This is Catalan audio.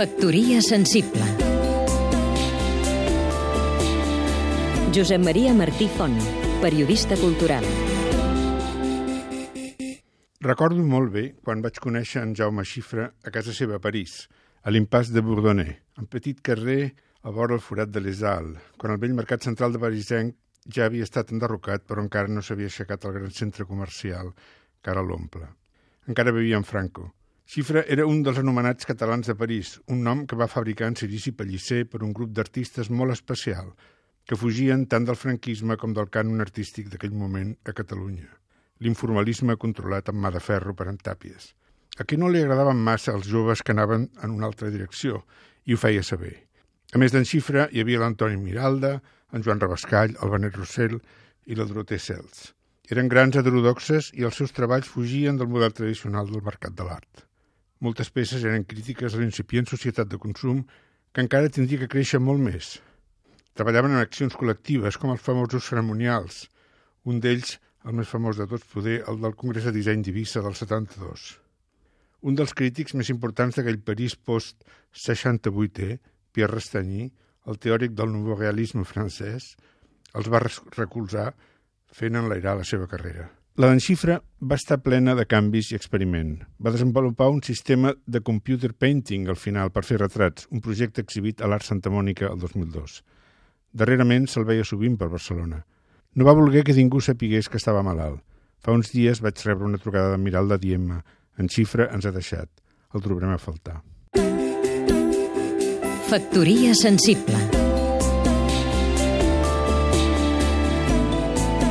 Factoria sensible Josep Maria Martí Font, periodista cultural Recordo molt bé quan vaig conèixer en Jaume Xifra a casa seva a París, a l'impàs de Bourdonnais, un petit carrer a vora el forat de Les Halles, quan el vell mercat central de Parisenc ja havia estat enderrocat però encara no s'havia aixecat el gran centre comercial que ara l'omple. Encara vivia en Franco. Xifra era un dels anomenats catalans de París, un nom que va fabricar en Cirici Pellicer per un grup d'artistes molt especial, que fugien tant del franquisme com del cànon artístic d'aquell moment a Catalunya. L'informalisme controlat amb mà de ferro per en Tàpies. A qui no li agradaven massa els joves que anaven en una altra direcció, i ho feia saber. A més d'en Xifra, hi havia l'Antoni Miralda, en Joan Rabascall, el Benet Rossell i la Doroter Cels. Eren grans heterodoxes i els seus treballs fugien del model tradicional del mercat de l'art. Moltes peces eren crítiques a l'incipient societat de consum que encara tindria que créixer molt més. Treballaven en accions col·lectives com els famosos ceremonials, un d'ells, el més famós de tots poder, el del Congrés de Disseny d'Ibissa del 72. Un dels crítics més importants d'aquell París post-68è, Pierre Restany, el teòric del nouveau realisme francès, els va recolzar fent enlairar la seva carrera. La d'Enxifra va estar plena de canvis i experiment. Va desenvolupar un sistema de computer painting al final per fer retrats, un projecte exhibit a l'Art Santa Mònica el 2002. Darrerament se'l veia sovint per Barcelona. No va voler que ningú sapigués que estava malalt. Fa uns dies vaig rebre una trucada de Miralda dient-me en xifra ens ha deixat. El trobarem a faltar. Factoria sensible